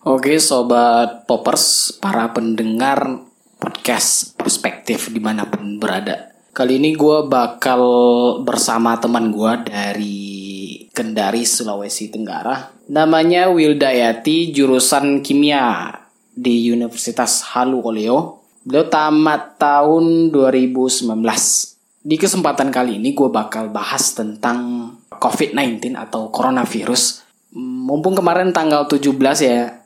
Oke sobat poppers, para pendengar podcast perspektif di mana pun berada. Kali ini gue bakal bersama teman gue dari Kendari, Sulawesi Tenggara. Namanya Wildayati, jurusan kimia di Universitas Halu Oleo. Beliau tamat tahun 2019. Di kesempatan kali ini gue bakal bahas tentang COVID-19 atau coronavirus. Mumpung kemarin tanggal 17 ya,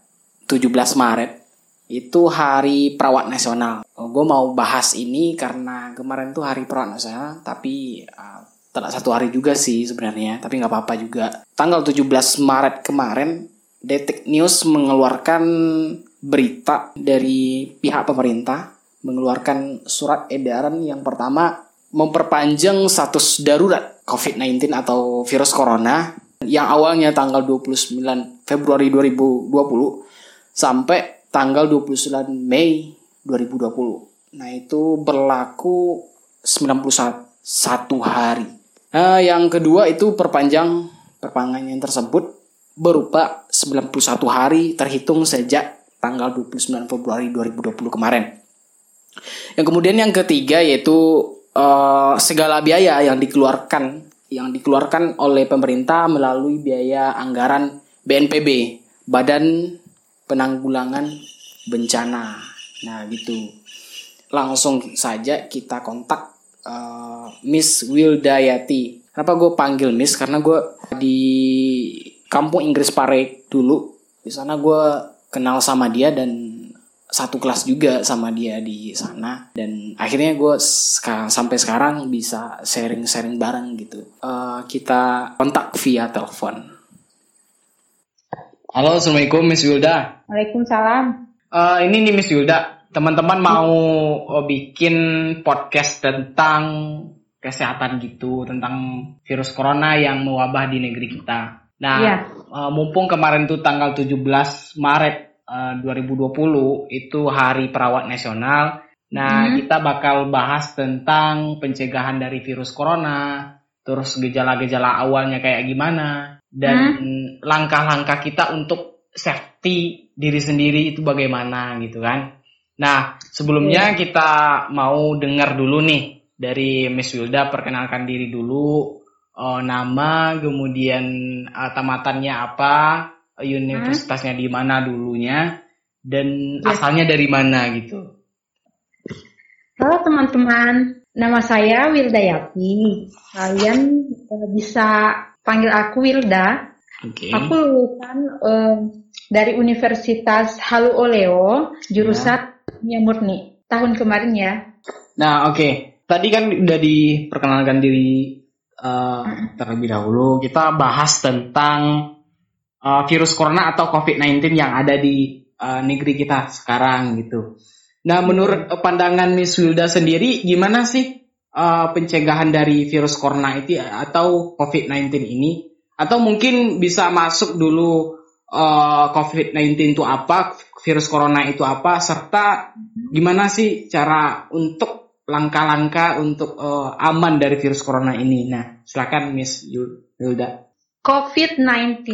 17 Maret itu hari perawat nasional. Oh, gue mau bahas ini karena kemarin tuh hari perawat nasional, tapi uh, tidak satu hari juga sih sebenarnya, tapi nggak apa-apa juga. Tanggal 17 Maret kemarin, Detik News mengeluarkan berita dari pihak pemerintah mengeluarkan surat edaran yang pertama memperpanjang status darurat COVID-19 atau virus corona yang awalnya tanggal 29 Februari 2020 sampai tanggal 29 Mei 2020. Nah, itu berlaku 91 hari. Nah, yang kedua itu perpanjang perpanjangan tersebut berupa 91 hari terhitung sejak tanggal 29 Februari 2020 kemarin. Yang kemudian yang ketiga yaitu uh, segala biaya yang dikeluarkan yang dikeluarkan oleh pemerintah melalui biaya anggaran BNPB, Badan penanggulangan bencana. Nah, gitu. Langsung saja kita kontak uh, Miss Wildayati. Kenapa gue panggil Miss? Karena gue di kampung Inggris Pare dulu. Di sana gue kenal sama dia dan satu kelas juga sama dia di sana dan akhirnya gue sekarang sampai sekarang bisa sharing-sharing bareng gitu uh, kita kontak via telepon Halo, assalamualaikum Miss Wilda. Waalaikumsalam. Uh, ini nih Miss Wilda, teman-teman mau uh, bikin podcast tentang kesehatan gitu, tentang virus corona yang mewabah di negeri kita. Nah, yeah. uh, mumpung kemarin tuh tanggal 17 Maret uh, 2020 itu Hari Perawat Nasional. Nah, hmm. kita bakal bahas tentang pencegahan dari virus corona, terus gejala-gejala awalnya kayak gimana, dan hmm? langkah-langkah kita untuk safety diri sendiri itu bagaimana gitu kan. Nah, sebelumnya yeah. kita mau dengar dulu nih dari Miss Wilda perkenalkan diri dulu uh, nama, kemudian uh, tamatannya apa, universitasnya hmm? di mana dulunya dan yeah. asalnya dari mana gitu. Halo teman-teman, nama saya Wildayati. Kalian uh, bisa panggil aku Wilda. Okay. Aku lulusan uh, dari Universitas Halu Oleo, jurusan ya. murni tahun kemarin ya. Nah, oke. Okay. Tadi kan udah diperkenalkan diri uh, terlebih dahulu. Kita bahas tentang uh, virus corona atau COVID-19 yang ada di uh, negeri kita sekarang gitu. Nah, menurut pandangan Miss Wilda sendiri, gimana sih uh, pencegahan dari virus corona itu atau COVID-19 ini atau mungkin bisa masuk dulu uh, COVID-19 itu apa, virus corona itu apa serta gimana sih cara untuk langkah-langkah untuk uh, aman dari virus corona ini. Nah, silakan Miss Yulda. COVID-19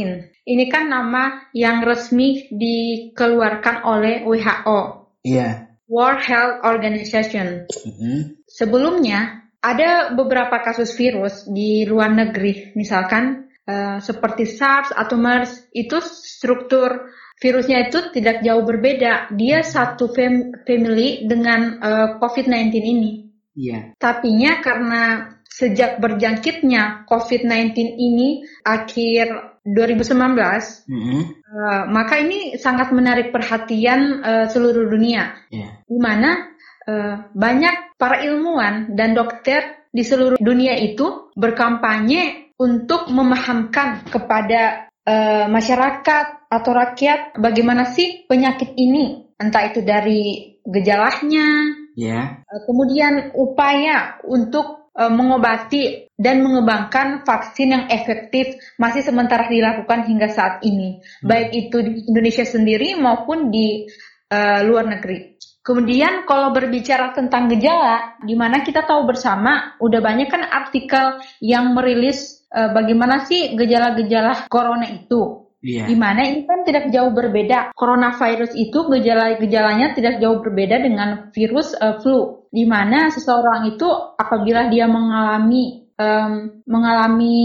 ini kan nama yang resmi dikeluarkan oleh WHO. Iya. Yeah. World Health Organization. Mm -hmm. Sebelumnya ada beberapa kasus virus di luar negeri, misalkan uh, seperti SARS atau MERS, itu struktur virusnya itu tidak jauh berbeda. Dia satu fam family dengan uh, COVID-19 ini. Iya. Tapinya karena sejak berjangkitnya COVID-19 ini akhir 2019, mm -hmm. uh, maka ini sangat menarik perhatian uh, seluruh dunia. Yeah. Di mana uh, banyak para ilmuwan dan dokter di seluruh dunia itu berkampanye untuk memahamkan kepada uh, masyarakat atau rakyat bagaimana sih penyakit ini, entah itu dari gejalanya, yeah. uh, kemudian upaya untuk mengobati dan mengembangkan vaksin yang efektif masih sementara dilakukan hingga saat ini, hmm. baik itu di Indonesia sendiri maupun di uh, luar negeri. Kemudian kalau berbicara tentang gejala, di mana kita tahu bersama udah banyak kan artikel yang merilis e, bagaimana sih gejala-gejala corona itu. Yeah. Di mana ini kan tidak jauh berbeda. Coronavirus itu gejala-gejalanya tidak jauh berbeda dengan virus uh, flu. Di mana seseorang itu apabila dia mengalami um, mengalami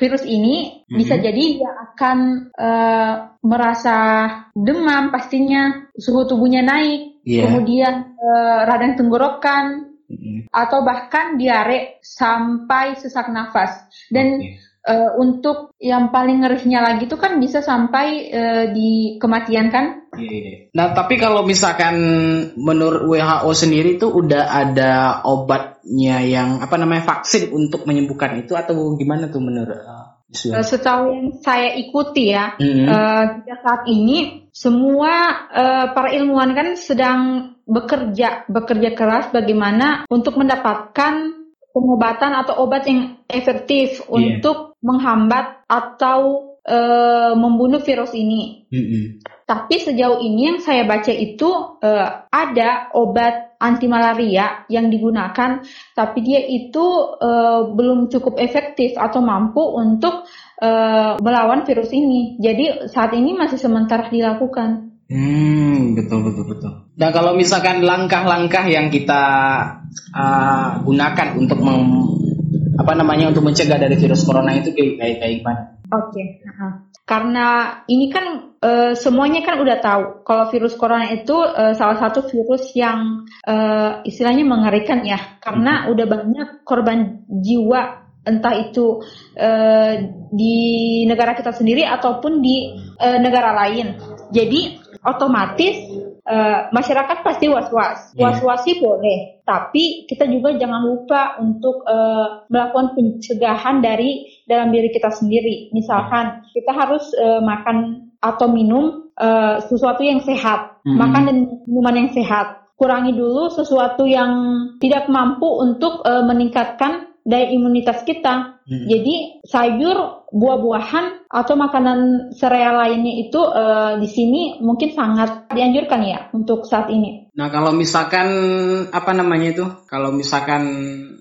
virus ini mm-hmm. bisa jadi dia akan uh, merasa demam pastinya suhu tubuhnya naik yeah. kemudian uh, radang tenggorokan mm-hmm. atau bahkan diare sampai sesak nafas dan okay. Uh, untuk yang paling ngerinya lagi itu kan bisa sampai uh, di kematian kan? Iya. Nah tapi kalau misalkan menurut WHO sendiri itu udah ada obatnya yang apa namanya vaksin untuk menyembuhkan itu atau gimana tuh menurut? Uh, Setahu yang saya ikuti ya, mm-hmm. uh, saat ini semua uh, para ilmuwan kan sedang bekerja bekerja keras bagaimana untuk mendapatkan pengobatan atau obat yang efektif yeah. untuk menghambat atau e, membunuh virus ini. Mm -hmm. Tapi sejauh ini yang saya baca itu e, ada obat anti malaria yang digunakan, tapi dia itu e, belum cukup efektif atau mampu untuk e, melawan virus ini. Jadi saat ini masih sementara dilakukan. Hmm, betul betul betul. Nah kalau misalkan langkah-langkah yang kita uh, gunakan untuk mem, apa namanya untuk mencegah dari virus corona itu kayak kayak, kayak gimana? Oke, okay. uh-huh. karena ini kan uh, semuanya kan udah tahu kalau virus corona itu uh, salah satu virus yang uh, istilahnya mengerikan ya, karena hmm. udah banyak korban jiwa entah itu uh, di negara kita sendiri ataupun di uh, negara lain. Jadi otomatis uh, masyarakat pasti was-was. Yeah. Was-was sih boleh, tapi kita juga jangan lupa untuk uh, melakukan pencegahan dari dalam diri kita sendiri. Misalkan kita harus uh, makan atau minum uh, sesuatu yang sehat, mm -hmm. makan dan minuman yang sehat. Kurangi dulu sesuatu yang tidak mampu untuk uh, meningkatkan daya imunitas kita. Hmm. Jadi sayur, buah-buahan atau makanan sereal lainnya itu uh, di sini mungkin sangat dianjurkan ya untuk saat ini. Nah kalau misalkan apa namanya itu? Kalau misalkan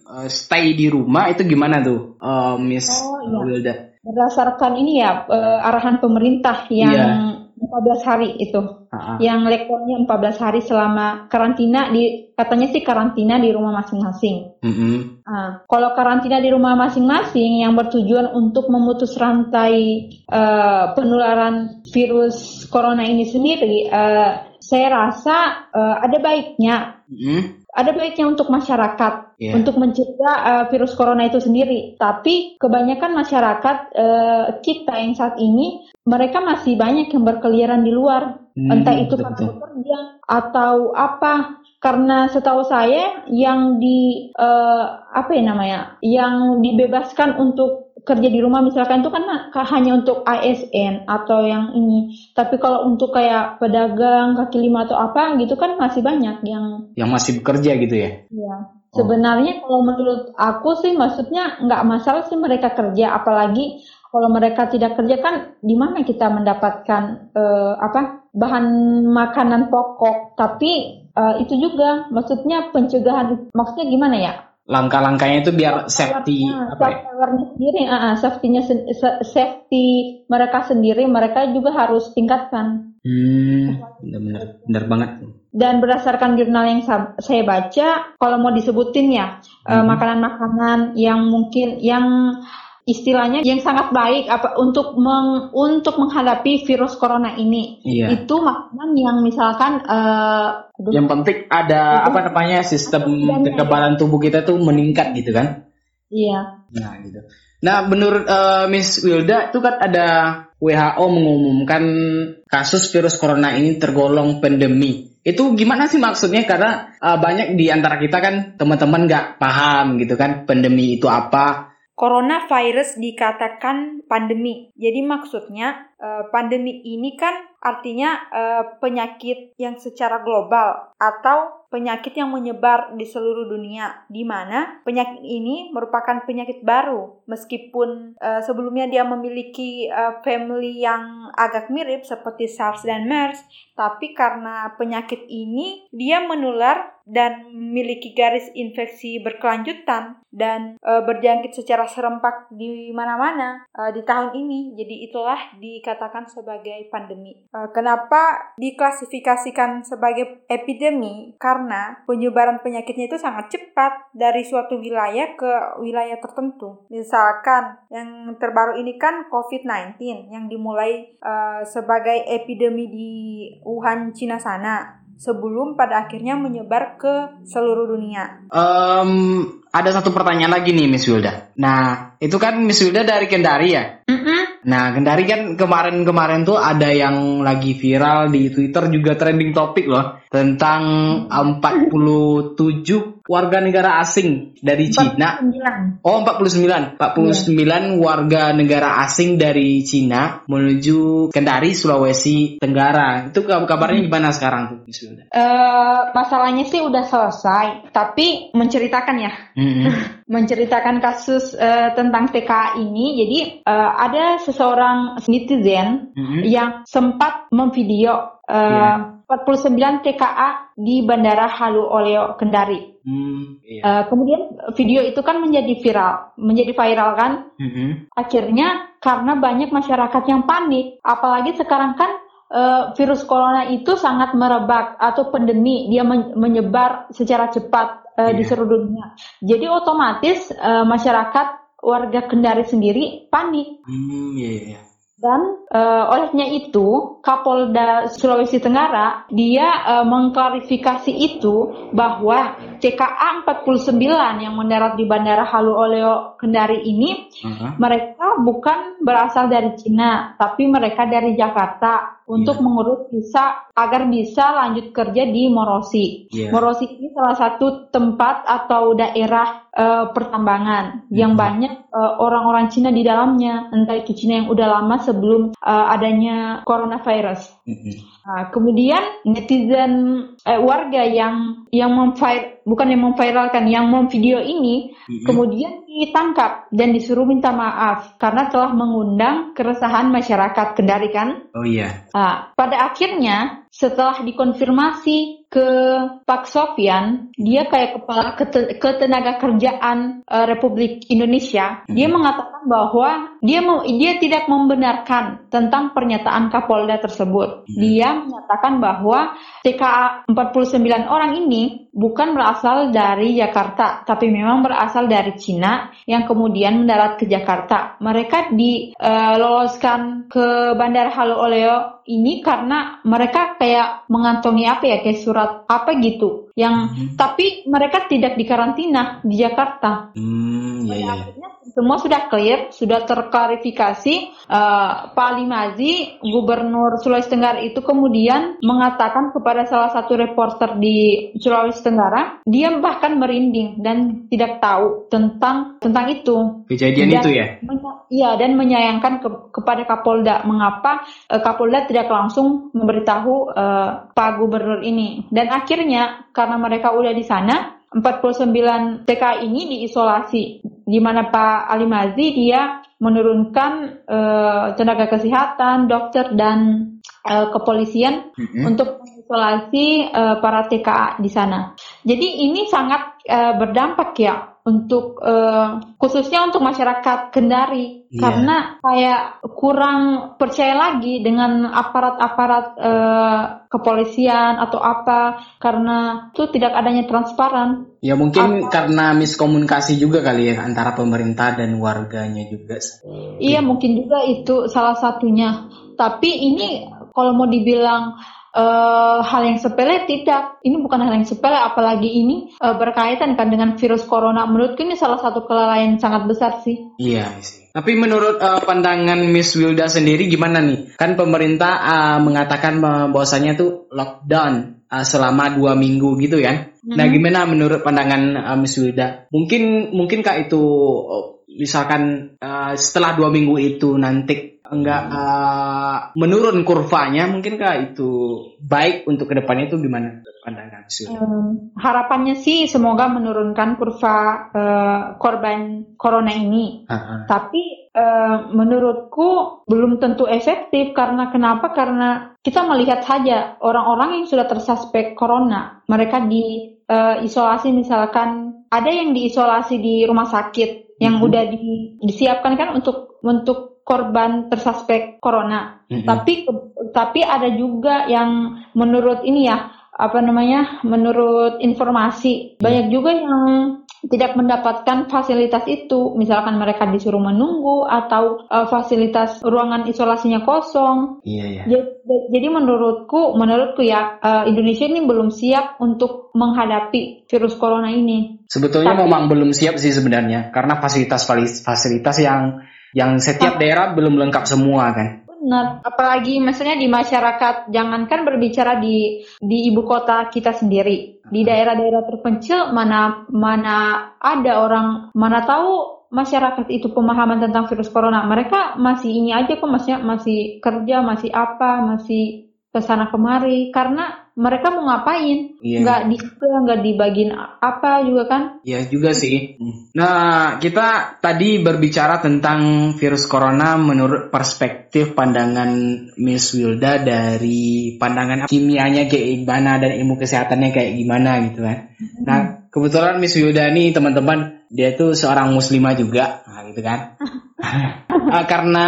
uh, stay di rumah itu gimana tuh, uh, Miss oh, iya. Wilda? Berdasarkan ini ya uh, arahan pemerintah yang yeah 14 hari itu. Uh-huh. Yang levelnya 14 hari selama karantina di katanya sih karantina di rumah masing-masing. Uh-huh. Uh, kalau karantina di rumah masing-masing yang bertujuan untuk memutus rantai uh, penularan virus corona ini sendiri, uh, saya rasa uh, ada baiknya. Uh-huh ada baiknya untuk masyarakat yeah. untuk mencegah uh, virus corona itu sendiri. Tapi kebanyakan masyarakat uh, kita yang saat ini mereka masih banyak yang berkeliaran di luar, hmm, entah itu karena bekerja atau apa. Karena setahu saya yang di uh, apa ya namanya, yang dibebaskan untuk kerja di rumah misalkan itu kan hanya untuk ASN atau yang ini. Tapi kalau untuk kayak pedagang kaki lima atau apa gitu kan masih banyak yang yang masih bekerja gitu ya. Iya. Oh. Sebenarnya kalau menurut aku sih maksudnya nggak masalah sih mereka kerja apalagi kalau mereka tidak kerja kan di mana kita mendapatkan uh, apa bahan makanan pokok tapi uh, itu juga maksudnya pencegahan maksudnya gimana ya langkah-langkahnya itu biar safety apa ya? sendiri, uh, safety-nya safety mereka sendiri mereka juga harus tingkatkan. Hmm, benar benar banget. Dan berdasarkan jurnal yang saya baca, kalau mau disebutin ya makanan-makanan hmm. uh, yang mungkin yang istilahnya yang sangat baik apa untuk meng, untuk menghadapi virus corona ini. Iya. itu makanan yang misalkan uh, yang penting ada itu, apa namanya sistem kekebalan tubuh kita tuh meningkat gitu kan? Iya. Nah gitu. Nah menurut uh, Miss Wilda itu kan ada WHO mengumumkan kasus virus corona ini tergolong pandemi. Itu gimana sih maksudnya? Karena uh, banyak di antara kita kan teman-teman nggak paham gitu kan pandemi itu apa Coronavirus dikatakan pandemi. Jadi maksudnya eh, pandemi ini kan artinya eh, penyakit yang secara global atau penyakit yang menyebar di seluruh dunia, di mana penyakit ini merupakan penyakit baru, meskipun uh, sebelumnya dia memiliki uh, family yang agak mirip seperti SARS dan MERS, tapi karena penyakit ini dia menular dan memiliki garis infeksi berkelanjutan dan e, berjangkit secara serempak di mana-mana e, di tahun ini. Jadi itulah dikatakan sebagai pandemi. Uh, kenapa diklasifikasikan sebagai epidemi? Karena penyebaran penyakitnya itu sangat cepat dari suatu wilayah ke wilayah tertentu. Misalkan yang terbaru ini kan COVID-19 yang dimulai uh, sebagai epidemi di Wuhan, Cina sana sebelum pada akhirnya menyebar ke seluruh dunia. Um, ada satu pertanyaan lagi nih Miss Wilda. Nah, itu kan Miss Wilda dari Kendari ya? Mm -mm. Nah, Kendari kan kemarin-kemarin tuh ada yang lagi viral di Twitter juga trending topik loh tentang 47 warga negara asing dari 49. Cina. Oh, 49. 49 yeah. warga negara asing dari Cina menuju Kendari, Sulawesi Tenggara. Itu kabarnya hmm. gimana sekarang tuh, Uh, masalahnya sih udah selesai, tapi menceritakan ya. Hmm. menceritakan kasus uh, tentang TKA ini. Jadi uh, ada seseorang netizen hmm. yang sempat memvideo uh, yeah. 49 TKA di Bandara Halu Oleo Kendari. Hmm, iya. uh, kemudian video itu kan menjadi viral, menjadi viral kan. Mm-hmm. Akhirnya karena banyak masyarakat yang panik, apalagi sekarang kan uh, virus corona itu sangat merebak atau pandemi, dia menyebar secara cepat uh, yeah. di iya. seluruh dunia. Jadi otomatis uh, masyarakat warga Kendari sendiri panik. Hmm, yeah, yeah. Dan uh, olehnya itu Kapolda Sulawesi Tenggara dia uh, mengklarifikasi itu bahwa CKA 49 yang mendarat di Bandara Halu Oleo Kendari ini uh-huh. mereka bukan berasal dari Cina tapi mereka dari Jakarta untuk yeah. mengurus visa agar bisa lanjut kerja di Morosi. Yeah. Morosi ini salah satu tempat atau daerah uh, pertambangan mm-hmm. yang banyak orang orang-orang Cina di dalamnya, entah itu Cina yang udah lama sebelum uh, adanya coronavirus. Mm-hmm. Nah, kemudian netizen eh, warga yang yang memfire bukan yang memviralkan, yang memvideo ini mm-hmm. kemudian ditangkap dan disuruh minta maaf karena telah mengundang keresahan masyarakat Kendari kan? Oh iya. Nah, pada akhirnya setelah dikonfirmasi ke Pak Sofian, dia kayak kepala ketenaga kerjaan uh, Republik Indonesia, hmm. dia mengatakan bahwa dia mau dia tidak membenarkan tentang pernyataan Kapolda tersebut. Hmm. Dia menyatakan bahwa TKA 49 orang ini bukan berasal dari Jakarta, tapi memang berasal dari Cina yang kemudian mendarat ke Jakarta. Mereka diloloskan uh, ke Bandara Halu Oleo ini karena mereka kayak mengantongi apa ya kayak surat apa gitu yang hmm. tapi mereka tidak dikarantina di Jakarta. Hmm, iya, iya. Akhirnya semua sudah clear, sudah terklarifikasi. Uh, Pak Limazi, Gubernur Sulawesi Tenggara itu kemudian mengatakan kepada salah satu reporter di Sulawesi Tenggara, dia bahkan merinding dan tidak tahu tentang tentang itu. Kejadian dan, itu ya? Iya dan menyayangkan ke, kepada Kapolda mengapa uh, Kapolda tidak langsung memberitahu uh, Pak Gubernur ini. Dan akhirnya karena mereka udah di sana, 49 TK ini diisolasi di mana Pak Ali Mazi dia menurunkan uh, tenaga kesehatan, dokter dan uh, kepolisian mm-hmm. untuk mengisolasi uh, para TKA di sana. Jadi ini sangat uh, berdampak ya untuk uh, khususnya untuk masyarakat Kendari yeah. karena kayak kurang percaya lagi dengan aparat-aparat uh, kepolisian atau apa karena itu tidak adanya transparan. Ya mungkin apa? karena miskomunikasi juga kali ya antara pemerintah dan warganya juga. Iya mungkin juga itu salah satunya. Tapi ini kalau mau dibilang uh, hal yang sepele tidak. Ini bukan hal yang sepele, apalagi ini uh, berkaitan kan dengan virus corona. Menurutku ini salah satu kelalaian sangat besar sih. Iya sih. Tapi menurut uh, pandangan Miss Wilda sendiri gimana nih? Kan pemerintah uh, mengatakan bahwasanya tuh lockdown uh, selama dua minggu gitu kan? Mm-hmm. Nah gimana menurut pandangan uh, Miss Wilda? Mungkin mungkinkah itu misalkan uh, setelah dua minggu itu nanti enggak uh, menurun kurvanya mungkinkah itu baik untuk ke depannya itu gimana? Pandangan um, harapannya sih semoga menurunkan kurva uh, korban corona ini. Uh -huh. tapi uh, menurutku belum tentu efektif. Karena kenapa? Karena kita melihat saja orang-orang yang sudah tersuspek corona mereka di uh, isolasi. Misalkan ada yang diisolasi di rumah sakit yang -huh. udah di, disiapkan kan untuk untuk korban tersuspek corona. Mm -hmm. Tapi tapi ada juga yang menurut ini ya apa namanya menurut informasi banyak juga yang tidak mendapatkan fasilitas itu misalkan mereka disuruh menunggu atau uh, fasilitas ruangan isolasinya kosong iya, iya. Jadi, jadi menurutku menurutku ya uh, Indonesia ini belum siap untuk menghadapi virus corona ini sebetulnya Tapi, memang belum siap sih sebenarnya karena fasilitas fasilitas yang yang setiap daerah belum lengkap semua kan? Benar, apalagi misalnya di masyarakat, jangankan berbicara di di ibu kota kita sendiri, di daerah-daerah terpencil mana mana ada orang mana tahu masyarakat itu pemahaman tentang virus corona. Mereka masih ini aja kok masih masih kerja, masih apa, masih ke sana kemari. Karena mereka mau ngapain? Iya. nggak di nggak dibagiin apa juga kan? Iya juga sih. Nah kita tadi berbicara tentang virus corona menurut perspektif pandangan Miss Wilda dari pandangan kimianya kayak gimana dan ilmu kesehatannya kayak gimana gitu kan. Nah kebetulan Miss Wilda ini teman-teman dia tuh seorang muslimah juga nah, gitu kan uh, karena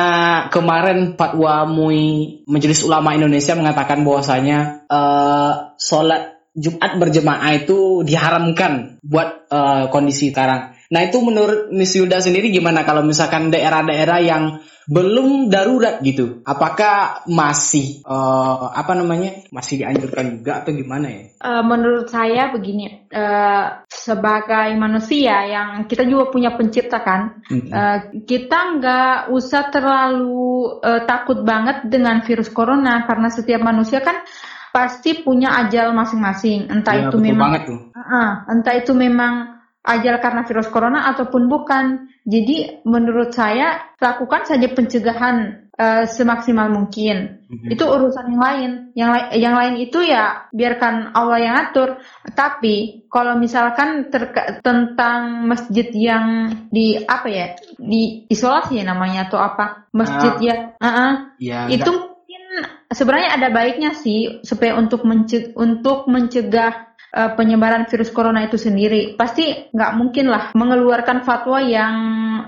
kemarin fatwa MUI Majelis Ulama Indonesia mengatakan bahwasanya uh, sholat Jumat berjemaah itu diharamkan buat uh, kondisi sekarang. Nah itu menurut Miss Yuda sendiri gimana kalau misalkan daerah-daerah yang belum darurat gitu, apakah masih uh, apa namanya masih dianjurkan juga atau gimana ya? Uh, menurut saya begini, uh, sebagai manusia yang kita juga punya pencipta kan, mm-hmm. uh, kita nggak usah terlalu uh, takut banget dengan virus corona karena setiap manusia kan pasti punya ajal masing-masing, entah ya, itu memang, uh, entah itu memang ajal karena virus corona ataupun bukan. Jadi menurut saya lakukan saja pencegahan uh, semaksimal mungkin. Mm-hmm. Itu urusan yang lain. Yang yang lain itu ya biarkan Allah yang atur. Tapi kalau misalkan terka- tentang masjid yang di apa ya di isolasi ya namanya atau apa masjid uh, yang uh-uh, ya, itu enggak. mungkin sebenarnya ada baiknya sih supaya untuk mencegah, untuk mencegah uh, penyebaran virus corona itu sendiri. Pasti nggak mungkin lah mengeluarkan fatwa yang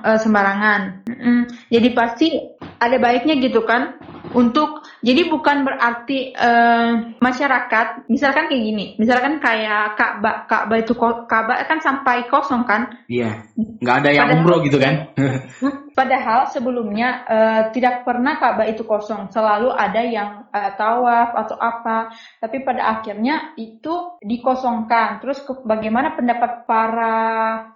uh, sembarangan. Mm -mm. Jadi pasti ada baiknya gitu kan untuk jadi bukan berarti uh, masyarakat misalkan kayak gini misalkan kayak Ka'bah Ka'bah itu Ka'bah kan sampai kosong kan? Iya. Nggak ada yang padahal, umroh gitu kan? Padahal sebelumnya uh, tidak pernah Ka'bah itu kosong. Selalu ada yang uh, tawaf atau apa. Tapi pada akhirnya itu dikosongkan. Terus ke, bagaimana pendapat para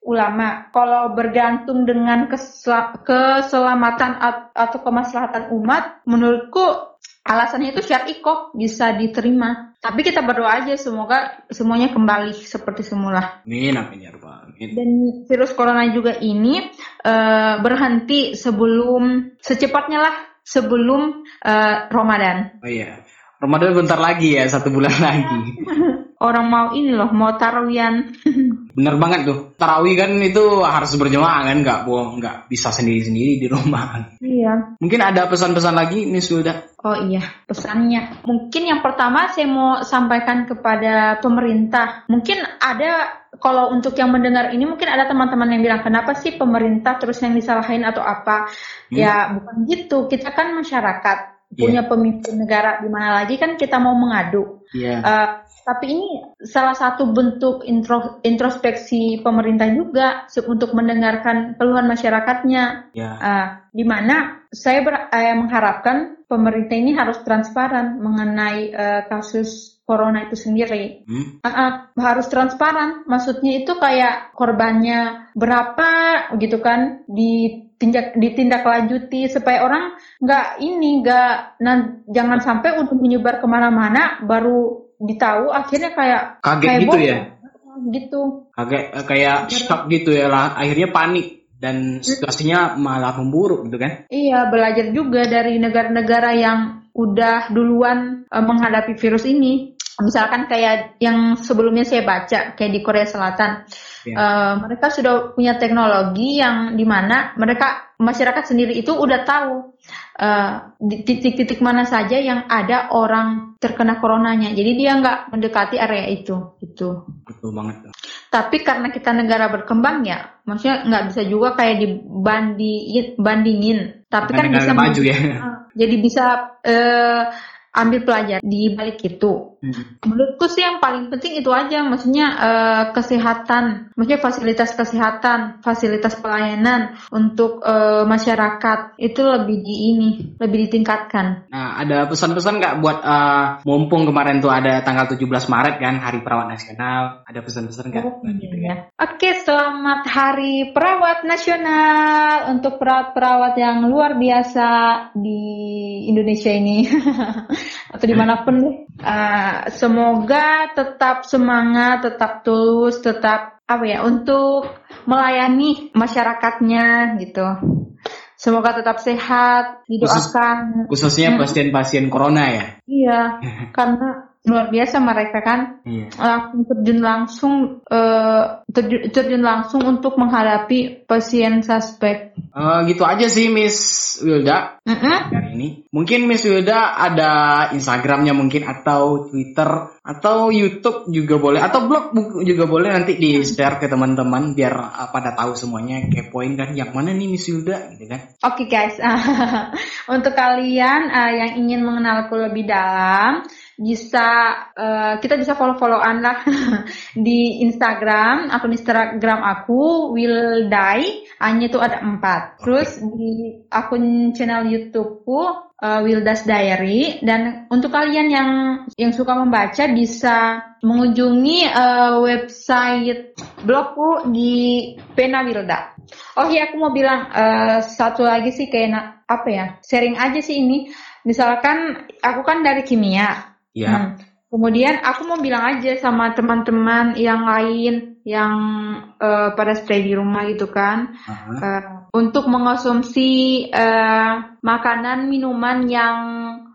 ulama? Kalau bergantung dengan kesel keselamatan atau kemaslahatan umat menurutku alasannya itu syar'i kok bisa diterima. Tapi kita berdoa aja semoga semuanya kembali seperti semula. Amin, amin ya amin. Dan virus corona juga ini uh, berhenti sebelum secepatnya lah sebelum uh, Ramadan. Oh iya. Ramadan bentar lagi ya, satu bulan lagi. Orang mau ini loh, mau tarawih Bener banget tuh. Tarawih kan itu harus berjemaah kan, nggak bohong, nggak bisa sendiri-sendiri di rumah. Iya. Mungkin ada pesan-pesan lagi nih sudah. Oh iya, pesannya. Mungkin yang pertama saya mau sampaikan kepada pemerintah. Mungkin ada kalau untuk yang mendengar ini mungkin ada teman-teman yang bilang kenapa sih pemerintah terus yang disalahin atau apa? Hmm. Ya bukan gitu. Kita kan masyarakat yeah. punya pemimpin negara di mana lagi kan kita mau mengadu. Yeah. Uh, tapi ini salah satu bentuk intro, introspeksi pemerintah juga untuk mendengarkan keluhan masyarakatnya. Ya. Uh, di mana saya ber, uh, mengharapkan pemerintah ini harus transparan mengenai uh, kasus corona itu sendiri. Hmm? Uh, uh, harus transparan. Maksudnya itu kayak korbannya berapa gitu kan di tindak ditindaklanjuti supaya orang nggak ini nggak jangan sampai untuk menyebar ke mana-mana baru ditahu akhirnya kayak kaget kayak gitu ya? Gitu. Kaget eh, kayak shock gitu ya lah. Akhirnya panik dan situasinya malah memburuk gitu kan? Iya belajar juga dari negara-negara yang udah duluan uh, menghadapi virus ini misalkan kayak yang sebelumnya saya baca kayak di Korea Selatan. Ya. uh, mereka sudah punya teknologi yang di mana mereka masyarakat sendiri itu udah tahu uh, di titik-titik mana saja yang ada orang terkena coronanya jadi dia nggak mendekati area itu itu betul banget tapi karena kita negara berkembang ya maksudnya nggak bisa juga kayak dibandingin bandingin tapi kan bisa maju ya. Jadi bisa uh, ambil pelajar di balik itu. Hmm. Menurutku sih yang paling penting itu aja, maksudnya uh, kesehatan, maksudnya fasilitas kesehatan, fasilitas pelayanan untuk uh, masyarakat itu lebih di ini, lebih ditingkatkan. Nah, ada pesan-pesan nggak buat uh, mumpung kemarin tuh ada tanggal 17 Maret kan Hari Perawat Nasional, ada pesan-pesan nggak? Oh, gitu ya. Oke, selamat Hari Perawat Nasional untuk perawat-perawat yang luar biasa di Indonesia ini. atau di mana pun deh. Semoga tetap semangat, tetap tulus, tetap apa ya untuk melayani masyarakatnya gitu. Semoga tetap sehat, didoakan. Khusus, khususnya pasien-pasien corona ya. Iya, karena luar biasa mereka kan iya. langsung terjun langsung uh, terjun, terjun langsung untuk menghadapi pasien suspek. Uh, gitu aja sih Miss Wilda mm -hmm. hari ini. Mungkin Miss Wilda ada Instagramnya mungkin atau Twitter atau YouTube juga boleh atau blog juga boleh nanti di share ke teman-teman biar uh, pada tahu semuanya kepoin kan yang mana nih Miss Wilda gitu kan. Oke okay, guys, untuk kalian uh, yang ingin mengenalku lebih dalam bisa uh, kita bisa follow-followan lah di Instagram akun Instagram aku will die hanya itu ada empat. Terus di akun channel YouTubeku uh, Wildas Diary. Dan untuk kalian yang yang suka membaca bisa mengunjungi uh, website blogku di Pena Wilda. Oh iya aku mau bilang uh, satu lagi sih kayak apa ya sharing aja sih ini. Misalkan aku kan dari kimia Ya. Hmm. Kemudian aku mau bilang aja sama teman-teman yang lain yang uh, pada stay di rumah gitu kan, uh-huh. uh, untuk mengonsumsi uh, makanan minuman yang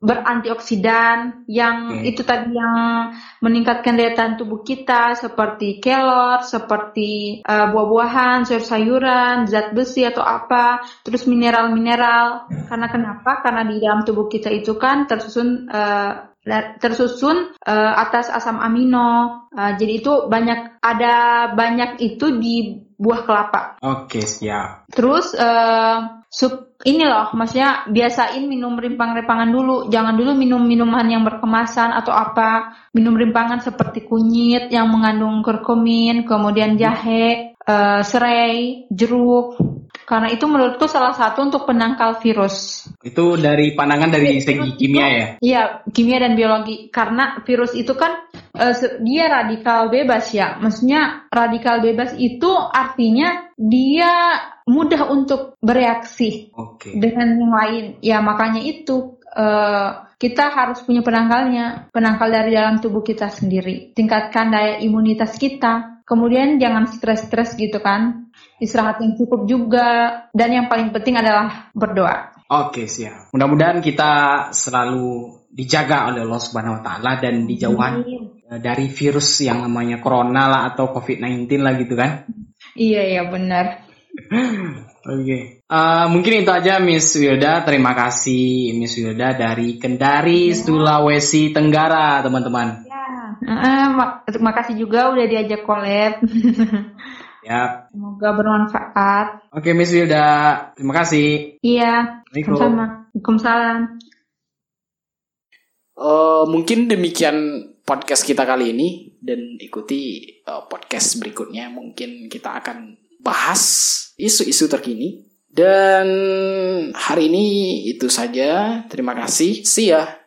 berantioksidan, yang okay. itu tadi yang meningkatkan daya tahan tubuh kita seperti kelor, seperti uh, buah-buahan, sayur-sayuran, zat besi atau apa, terus mineral-mineral. Karena kenapa? Karena di dalam tubuh kita itu kan tersusun uh, tersusun uh, atas asam amino. Uh, jadi itu banyak ada banyak itu di buah kelapa. Oke, siap. Terus uh, sup ini loh, maksudnya biasain minum rimpang-rimpangan dulu. Jangan dulu minum minuman yang berkemasan atau apa. Minum rimpangan seperti kunyit yang mengandung kurkumin, kemudian jahe, uh, serai, jeruk. Karena itu menurutku salah satu untuk penangkal virus. Itu dari pandangan dari segi kimia ya? Iya, kimia dan biologi. Karena virus itu kan uh, dia radikal bebas ya. Maksudnya radikal bebas itu artinya dia mudah untuk bereaksi okay. dengan yang lain. Ya makanya itu uh, kita harus punya penangkalnya, penangkal dari dalam tubuh kita sendiri. Tingkatkan daya imunitas kita. Kemudian jangan stres-stres gitu kan istirahat yang cukup juga, dan yang paling penting adalah berdoa. Oke, siap. Mudah-mudahan kita selalu dijaga oleh Allah Subhanahu wa taala dan dijauhan hmm. dari virus yang namanya corona lah atau COVID-19 lah gitu kan. Iya, iya benar. Oke. Okay. Uh, eh, mungkin itu aja Miss Wilda. Terima kasih Miss Wilda dari Kendari, ya. Sulawesi Tenggara, teman-teman. Uh, mak terima kasih juga udah diajak collab. Ya. Semoga bermanfaat. Oke, Miss Wilda. Terima kasih. Iya. Sama. Waalaikumsalam. Uh, mungkin demikian podcast kita kali ini dan ikuti uh, podcast berikutnya. Mungkin kita akan bahas isu-isu terkini. Dan hari ini itu saja. Terima kasih. See ya.